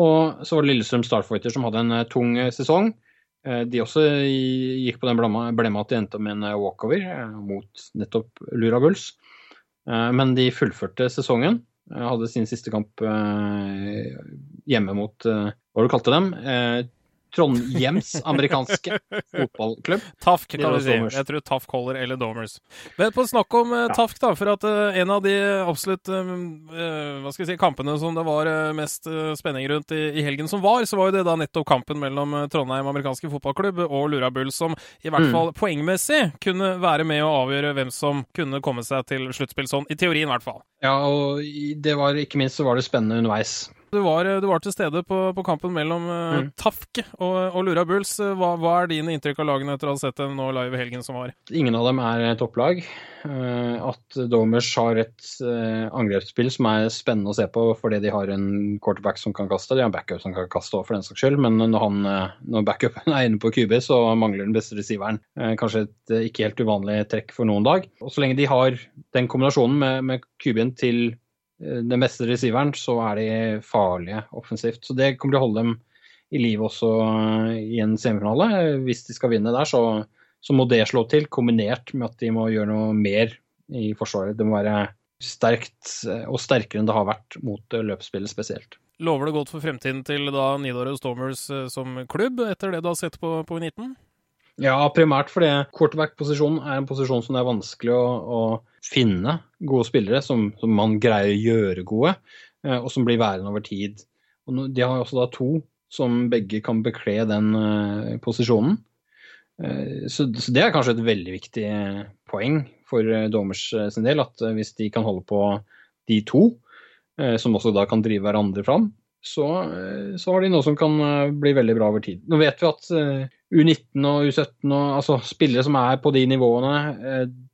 S1: Og så var det Lillestrøm Starfighter som hadde en eh, tung eh, sesong. De også gikk på den blemma, at de endte med en walkover mot nettopp Lura Bulls. Men de fullførte sesongen. Hadde sin siste kamp hjemme mot Hva du kalte dem? Eh, Trondhjems amerikanske fotballklubb.
S2: Tafk, kan
S1: du
S2: vi si. Jeg tror Tafk holder, eller Domers. Men på snakk om eh,
S1: Ja.
S2: Tafk, da, for at eh, en av de absolutt eh, eh, hva skal vi si, kampene som det var mest spenning rundt i, i helgen som var, så var jo det da nettopp kampen mellom Trondheim amerikanske fotballklubb og Lura Bulls, som i hvert
S1: Mm.
S2: fall poengmessig kunne være med å avgjøre hvem som kunne komme seg til sluttspill, sånn i teorien i hvert fall.
S1: Ja, og det var ikke minst så var det spennende underveis.
S2: Du var, du var til stede på, på kampen mellom eh,
S1: Mm.
S2: Tafk og, og Lura Bulls. Hva, hva er dine inntrykk av lagene etter å ha sett dem nå live i helgen som var?
S1: Ingen av dem er topplag. Eh, At Domers har et eh, angrepsspill som er spennende å se på fordi de har en quarterback som kan kaste. De har en backup som kan kaste òg, for den saks skyld. Men når, han, eh, når backupen er inne på QB, så mangler den beste receiveren. Eh, Kanskje et eh, ikke helt uvanlig trekk for noen dag. Og så lenge de har den kombinasjonen med, med QB-en til eh, den beste receiveren, så er de farlige offensivt. Så det kommer til å holde dem i live også eh, i en semifinale. Hvis de skal vinne der, så så må det slå til, kombinert med at de må gjøre noe mer i forsvaret. Det må være sterkt eh, og sterkere enn det har vært mot løpsspillet spesielt.
S2: Lover det godt for fremtiden til da Nidaros Stormers som klubb, etter det du har sett på, på U19?
S1: Ja, primært fordi quarterback-posisjonen er en posisjon som det er vanskelig å, å finne gode spillere som, som man greier å gjøre gode, eh, og som blir værende over tid. Og de har også da to som begge kan bekle den eh, posisjonen. Eh, Så, så det er kanskje et veldig viktig poeng for eh, dommers sin del, at hvis de kan holde på de to, som også da kan drive hverandre fram, så, eh, så har de noe som kan eh, bli veldig bra over tid. Nå vet vi at eh, U19 og U17 og altså spillere som er på de nivåene,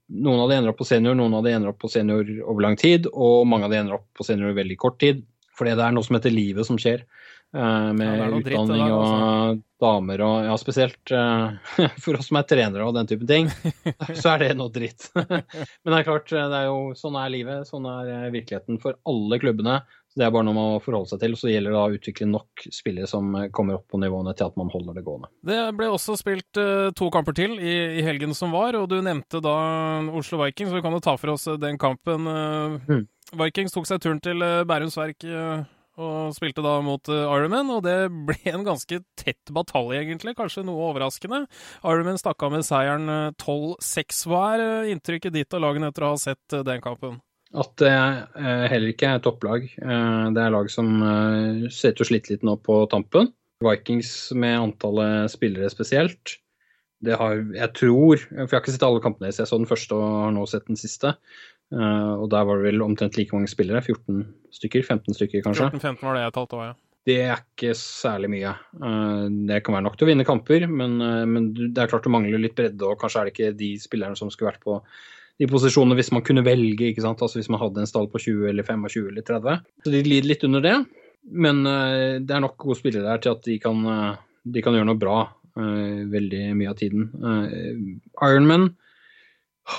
S1: noen av de ender opp på senior, noen av de ender opp på senior over lang tid, og mange av de ender opp på senior i veldig kort tid. Fordi det er noe som heter livet som skjer. med
S2: Ja,
S1: utdanning
S2: der, altså.
S1: og damer og ja, spesielt for oss som er trenere og den type ting, så er det noe dritt. Men det er klart, det er jo, sånn er livet, sånn er virkeligheten for alle klubbene. Det er bare noe man må forholde seg til. Så gjelder det å utvikle nok spillere som eh, kommer opp på nivåene til at man holder det gående.
S2: Det ble også spilt eh, to kamper til i, i helgen som var, og du nevnte da Oslo Vikings, så vi kan jo ta for oss eh, den kampen.
S1: Mm.
S2: Vikings tok seg turen til eh, Bærums Verk og spilte da mot uh, Ironman, og det ble en ganske tett batalje, egentlig. Kanskje noe overraskende. Ironman stakk av med seieren eh, 12-6. Hva er inntrykket ditt av lagene etter å ha sett den kampen?
S1: At det eh, heller ikke er topplag. Eh, det er lag som eh, ser ut til å slite litt nå på tampen. Vikings med antallet spillere spesielt. Det har, jeg tror For jeg har ikke sett alle kampene deres. Jeg så den første og har nå sett den siste. Eh, og der var det vel omtrent like mange spillere. 14 stykker? 15 stykker, kanskje.
S2: 14-15 var det jeg talte òg, ja.
S1: Det er ikke særlig mye. Eh, Det kan være nok til å vinne kamper, men, eh, men det er klart du mangler litt bredde, og kanskje er det ikke de spillerne som skulle vært på de posisjonene hvis man kunne velge, ikke sant? Altså hvis man hadde en stall på 20 eller 25 eller 30. Så de lider litt under det, men eh, det er nok gode spillere der til at de kan, eh, de kan gjøre noe bra eh, veldig mye av tiden. Ironman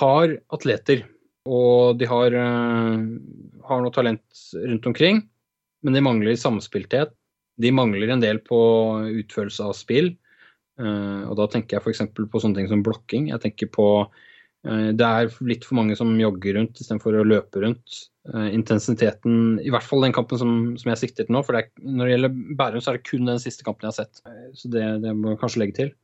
S1: har atleter, og de har, har noe talent rundt omkring, men de mangler samspilthet. De mangler en del på utførelse av spill. Og da tenker jeg f.eks. på sånne ting som blokking. Jeg tenker på Det er litt for mange som jogger rundt istedenfor å løpe rundt. Eh, intensiteten I hvert fall den kampen som, som jeg sikter til nå. For det er, når det gjelder Bærum, så er det kun den siste kampen jeg har sett. Eh, så det, det må jeg kanskje legge til.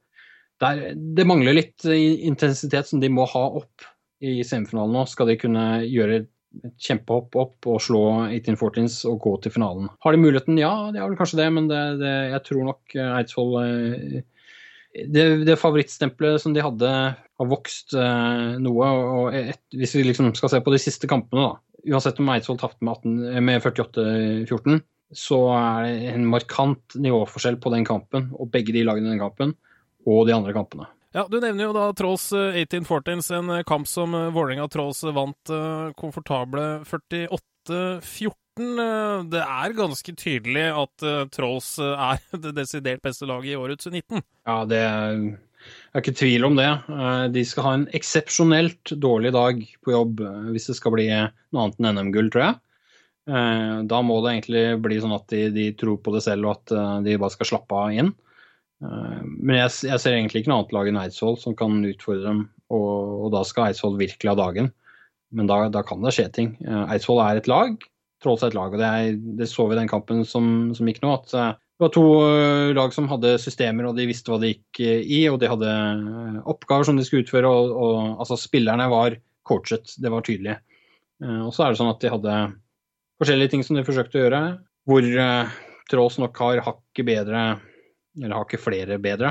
S1: Der, det mangler litt intensitet som de må ha opp i semifinalen nå. Skal de kunne gjøre et kjempehopp opp og slå 1814s og gå til finalen. Har de muligheten? Ja, de har vel kanskje det, men det, jeg tror nok eh, Eidsvoll eh, det, det favorittstempelet som de hadde, har vokst eh, noe. og et, Hvis vi liksom skal se på de siste kampene, da. Uansett om Eidsvoll tapte med, 18 med 48-14, så er det en markant nivåforskjell på den kampen, og begge de lagene i den kampen, og de andre kampene.
S2: Ja, Du nevner jo da Trolls eh, 1814s, en eh, kamp som eh, Vålerenga Trolls vant eh, komfortable 48-14. Eh, Det er ganske tydelig at eh, Trolls eh, er det desidert beste laget i årets 19.
S1: Ja, det er jeg er ikke tvil om det. De skal ha en eksepsjonelt dårlig dag på jobb hvis det skal bli noe annet enn NM-gull, tror jeg. Da må det egentlig bli sånn at de, de tror på det selv, og at de bare skal slappe av inn. Men jeg, jeg ser egentlig ikke noe annet lag enn Eidsvoll som kan utfordre dem, og, og da skal Eidsvoll virkelig ha dagen. Men da, da kan det skje ting. Eidsvoll er et lag, Trolls er et lag, og det, er, det så vi den kampen som, som gikk nå, at eh,
S8: Det var to eh, lag som hadde systemer, og de visste hva de gikk eh, i. Og de hadde oppgaver som de skulle utføre, og, og altså, spillerne var coachet. Det var tydelig. Og så er det sånn at de hadde forskjellige ting som de forsøkte å gjøre, hvor uh, Tråls nok har hakket bedre, eller hakket flere bedre,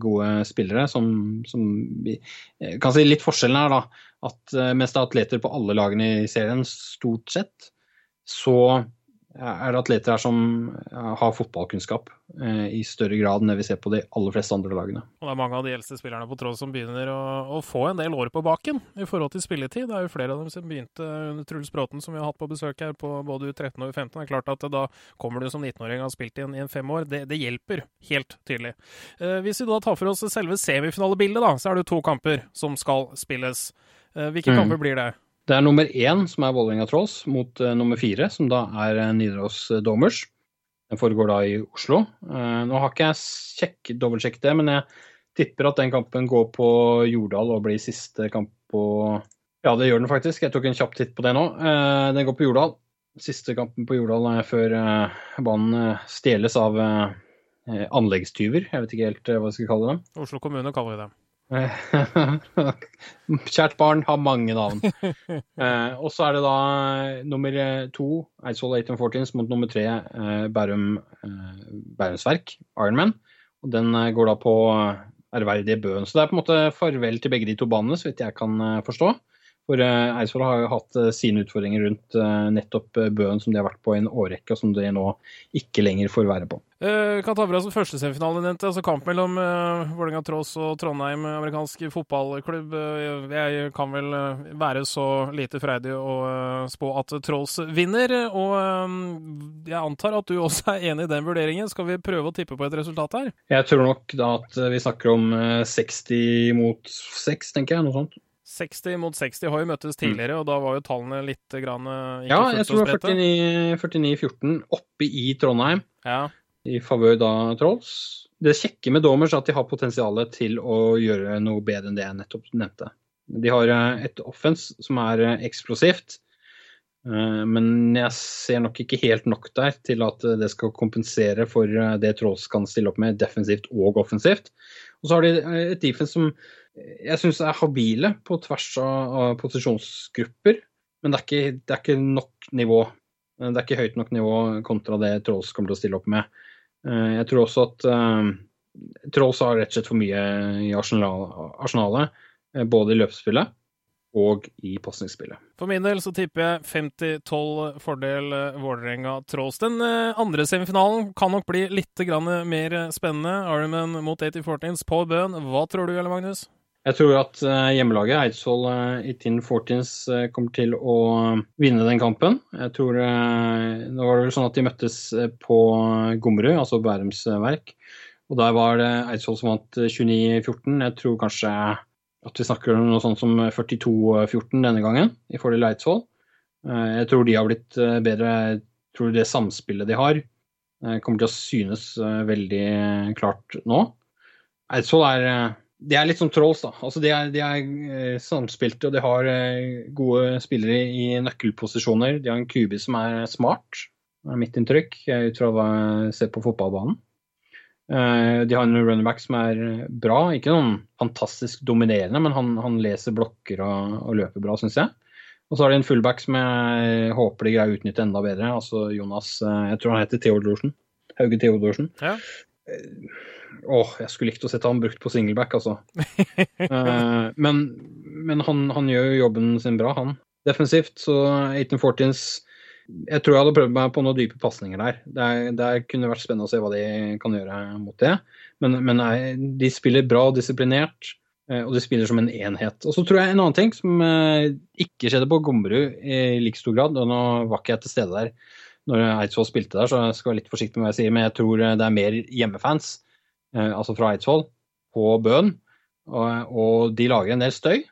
S8: gode spillere som, som vi kan si Litt forskjellen er da at mens det er atleter på alle lagene i serien, stort sett, så er det atleter her som eh, har fotballkunnskap eh, i større grad enn det vi ser på de aller fleste andre lagene.
S2: Og det er mange av de eldste spillerne på tråd som begynner å, å få en del år på baken i forhold til spilletid. Det er jo flere av dem som begynte under Truls Bråten, som vi har hatt på besøk her på både U13 og U15. Det er klart at da kommer du som 19-åring og har spilt i en, i en fem år. Det, det hjelper, helt tydelig. Eh, hvis vi da tar for oss selve semifinalebildet, da, så er det to kamper som skal spilles. Eh, hvilke
S8: Mm.
S2: kamper blir det?
S8: Det er nummer én, som er Vålerenga Trolls, mot uh, nummer fire, som da er uh, Nidaros eh, Domers. Den foregår da i Oslo. Uh, nå har ikke jeg sjekk, dobbeltsjekket det, men jeg tipper at den kampen går på Jordal og blir siste kamp på Ja, det gjør den faktisk. Jeg tok en kjapp titt på det nå. Uh, den går på Jordal. Siste kampen på Jordal er før eh, banen eh, stjeles av eh, eh, anleggstyver. Jeg vet ikke helt eh, hva jeg skal kalle dem.
S2: Oslo kommune kaller vi det.
S8: Kjært barn har mange navn. Eh, og så er det da eh, nummer eh, to, Eidsvoll 1814 mot nummer tre, eh, Bærum, eh, Bærums Verk, Ironman. Og den eh, går da på eh, ærverdige Bøen. Så det er på en måte farvel til begge de to banene, så vidt jeg kan eh, forstå. For eh, Eidsvoll har jo hatt eh, sine utfordringer rundt eh, nettopp eh, Bøen, som de har vært på i en årrekke, og som de nå ikke lenger får være på.
S2: Eh, kan ta for oss første semifinale, nevnte, altså kamp mellom uh, Vålerenga Trås og Trondheim amerikansk fotballklubb. Uh, jeg kan vel uh, være så lite freidig å uh, spå at Trås vinner. Og eh, jeg antar at du også er enig i den vurderingen. Skal vi prøve å tippe på et resultat her?
S8: Jeg tror nok da at eh, vi snakker om eh, 60 mot 6, tenker jeg. Noe sånt.
S2: 60 mot 60 har jo møttes tidligere, og da var jo tallene litt grann, eh, ikke
S8: Ja, jeg tror det er 49-14 oppe i Trondheim,
S2: Ja.
S8: I favør da Trolls. Det kjekke med Domers er at de har potensialet til å gjøre noe bedre enn det jeg nettopp nevnte. De har eh, et offense som er eh, eksplosivt, eh, men jeg ser nok ikke helt nok der til at det skal kompensere for det Trolls kan stille opp med defensivt og offensivt. Og så har de et defense som jeg syns er habile på tvers av, posisjonsgrupper, men det er, ikke, det er ikke nok nivå. Det er ikke høyt nok nivå kontra det Trolls kommer til å stille opp med. Eh, Jeg tror også at eh, Trolls har rett og slett for mye i arsenal- arsenalet, eh, både i løpsspillet og i pasningsspillet.
S2: For min del så tipper jeg 50-12 fordel eh, Vålerenga Trolls. Den andre semifinalen kan nok bli litt mer spennende. Ironman mot 8014s på Bøhn. Hva tror du, Jelle Magnus?
S8: Jeg tror at eh, hjemmelaget, Eidsvoll i 1814s, eh, kommer til å vinne den kampen. Jeg tror eh, Nå var det vel sånn at de møttes eh, på Gommerud, altså Bærums eh, Verk. Og der var det Eidsvoll som vant eh, 29-14. Jeg tror kanskje at vi snakker om noe sånt som 42-14 denne gangen, i fordel Eidsvoll. Eh, Jeg tror de har blitt eh, bedre. Jeg tror det samspillet de har, eh, kommer til å synes eh, veldig klart nå. Eidsvoll er eh, de er litt som Trolls, da. Altså, de er, de er eh, samspilte og de har eh, gode spillere i nøkkelposisjoner. De har en QB som er smart, er mitt inntrykk, eh, ut fra hva jeg ser på fotballbanen. De har en runnerback som er bra, ikke noen fantastisk dominerende, men han, han leser blokker og, og løper bra, syns jeg. Og så har de en fullback som jeg håper de greier å utnytte enda bedre. Altså Jonas Jeg tror han heter Theodorsen. Hauge Theodorsen.
S2: Ja.
S8: Åh, jeg skulle likt å sette han brukt på singleback, altså. Eh, men men han, han gjør jo jobben sin bra, han. Defensivt, så 1814s Jeg tror jeg hadde prøvd meg på noen dype pasninger der. Det, er- det er- kunne vært spennende å se hva de kan gjøre mot det. Men, men nei, de spiller bra og disiplinert, eh, og de spiller som en enhet. Og så tror jeg en annen ting som eh, ikke skjedde på Gomberud i like stor grad, og nå var ikke jeg til stede der når Eidsvoll spilte der, så jeg skal være litt forsiktig med hva jeg sier, men jeg tror det er mer hjemmefans, eh, altså fra Eidsvoll, på Bøen, og, og de lager en del støy.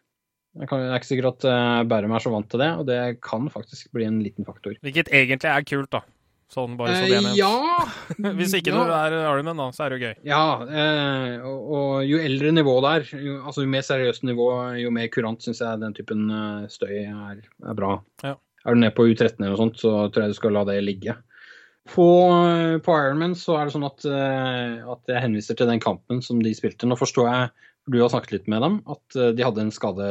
S8: Jeg, er ikke sikker at eh, Bærum er så vant til det, og det kan faktisk bli en liten faktor.
S2: Hvilket egentlig er kult, da. Sånn bare så
S8: Eh, ja!
S2: Hvis ikke
S8: ja.
S2: du er Ironman, da, så er det jo gøy.
S8: Ja, eh, og, og jo eldre nivå det er, jo, altså jo mer seriøst nivå, jo mer kurant syns jeg den typen eh, støy er, er bra.
S2: Ja.
S8: Er du ned på U13 eller noe sånt, så tror jeg du skal la det ligge. På, på Ironman så er det sånn at, eh, at jeg henviser til den kampen som de spilte. Nå forstår jeg, for du har snakket litt med dem, at eh, de hadde en skade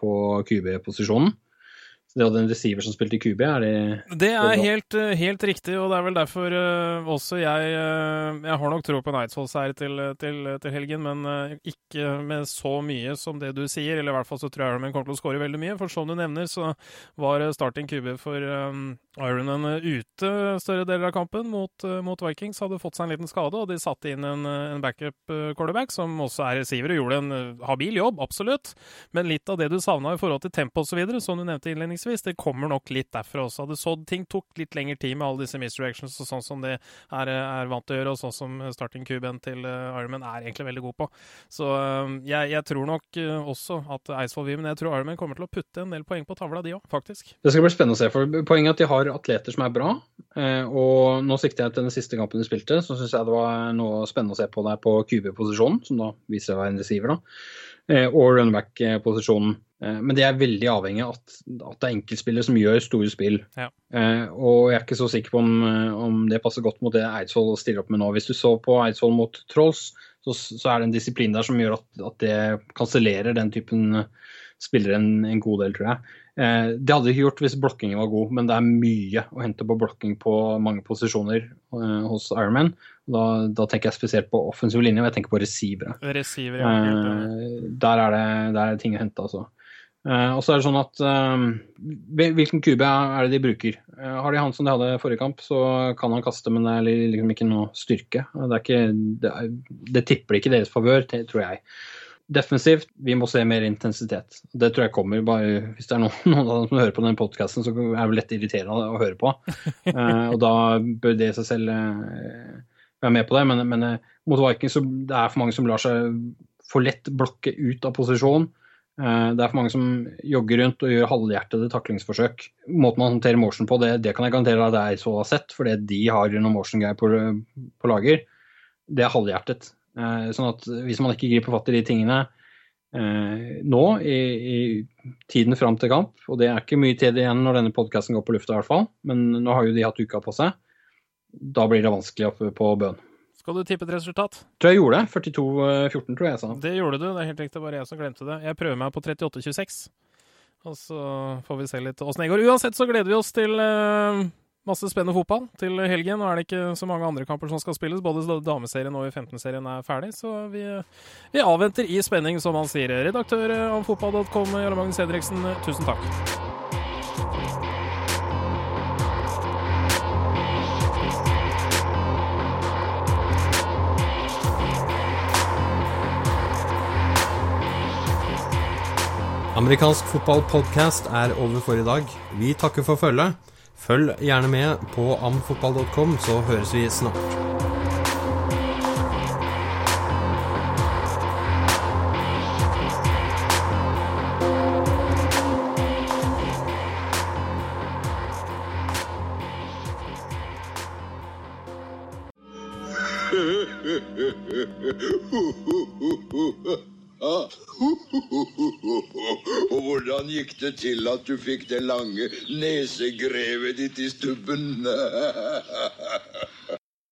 S8: på QB-posisjonen. Så de hadde en receiver som spilte i QB, er det
S2: Det er helt, eh, helt riktig, og det er vel derfor uh, også jeg uh, Jeg har nok tro på en Eidsvoll-seier til, til, til, helgen, men uh, ikke med så mye som det du sier. Eller i hvert fall så tror jeg Ironman kommer til å skåre veldig mye. For som du nevner, så var starting QB for um, Ironman ute større deler av kampen mot, mot, Vikings. Hadde fått seg en liten skade, og de satte inn en, en backup quarterback som også er receiver, og gjorde en habil jobb, absolutt. Men litt av det du savna i forhold til tempo osv., som du nevnte innledningsvis, innledningsvis. Det kommer nok litt derfra også. Hadde sådd ting tok litt lengre tid med alle disse misdirections og sånn som de er, er, vant til å gjøre, og sånn som starting cuben til uh, Ironman er egentlig veldig god på. Så uh, jeg, jeg, tror nok uh, også at Eidsvoll vil, men jeg tror Ironman kommer til å putte en del poeng på tavla, de òg, faktisk.
S8: Det skal bli spennende å se. for Poenget er at de har atleter som er bra. og nå sikter jeg til den siste kampen de spilte, så syns jeg det var noe spennende å se på der på QB-posisjonen, som da viser å være en receiver. da, og runback-posisjonen. Eh, men det er veldig avhengig av at, at, det er enkeltspillere som gjør store spill. Ja. Eh, og jeg er ikke så sikker på om, eh, om, det passer godt mot det Eidsvoll stiller opp med nå. Hvis du så på Eidsvoll mot Trolls, så, så er det en disiplin der som gjør at, at det kansellerer den typen spillere en, en, god del, tror jeg. Eh, det hadde ikke gjort hvis blokkingen var god, men det er mye å hente på blokking på mange posisjoner eh, hos Ironman. Da, da, tenker jeg spesielt på offensiv linje, og jeg tenker på receivere.
S2: Receiver, ja,
S8: eh, der, er det, der er det ting å hente, altså. Eh, og så er det sånn at uh, Hvilken kube er det de bruker? Uh, har de han som de hadde i forrige kamp, så kan han kaste, men det er liksom ikke noe styrke. Det, ikke, det, det tipper ikke deres favør, tror jeg. Defensivt, vi må se mer intensitet. Det tror jeg kommer. Bare, hvis det er noen, noen som hører på den podkasten, så er det lett irriterende å høre på. og da bør det i seg selv være med på det. Men, men mot Vikings så det er for mange som lar seg for lett blokke ut av posisjon. Det er for mange som jogger rundt og gjør halvhjertede taklingsforsøk. Måten man håndterer motion på, det, det kan jeg garantere at er så har sett, fordi de har noen motion-greier på, på, lager. Det er halvhjertet. Eh, sånn at hvis man ikke griper fatt i de tingene eh, nå, i, i tiden fram til kamp, og det er ikke mye tid igjen når denne podkasten går på lufta i hvert fall, men nå har jo de hatt uka på seg, da blir det vanskelig oppe på bøen.
S2: Skal du tippe et resultat?
S8: Tror jeg gjorde det. 42-14, tror jeg jeg sa.
S2: Det gjorde du. Det er helt riktig. Det var jeg som glemte det. Jeg prøver meg på 38-26. Og så får vi se litt åssen det går. Uansett så gleder vi oss til masse spennende fotball til helgen. Nå er det ikke så mange andre kamper som skal spilles. Både dameserien og 15-serien er ferdig, så vi, vi, avventer i spenning, som han sier. Redaktør om fotball.com, Jarle Magnus Hedriksen, tusen takk.
S1: Amerikansk fotballpodkast er over for i dag. Vi takker for følget. Følg gjerne med på amfotball.com, så høres vi snart.
S9: Og hvordan gikk det til at du fikk det lange nesegrevet ditt i stubben?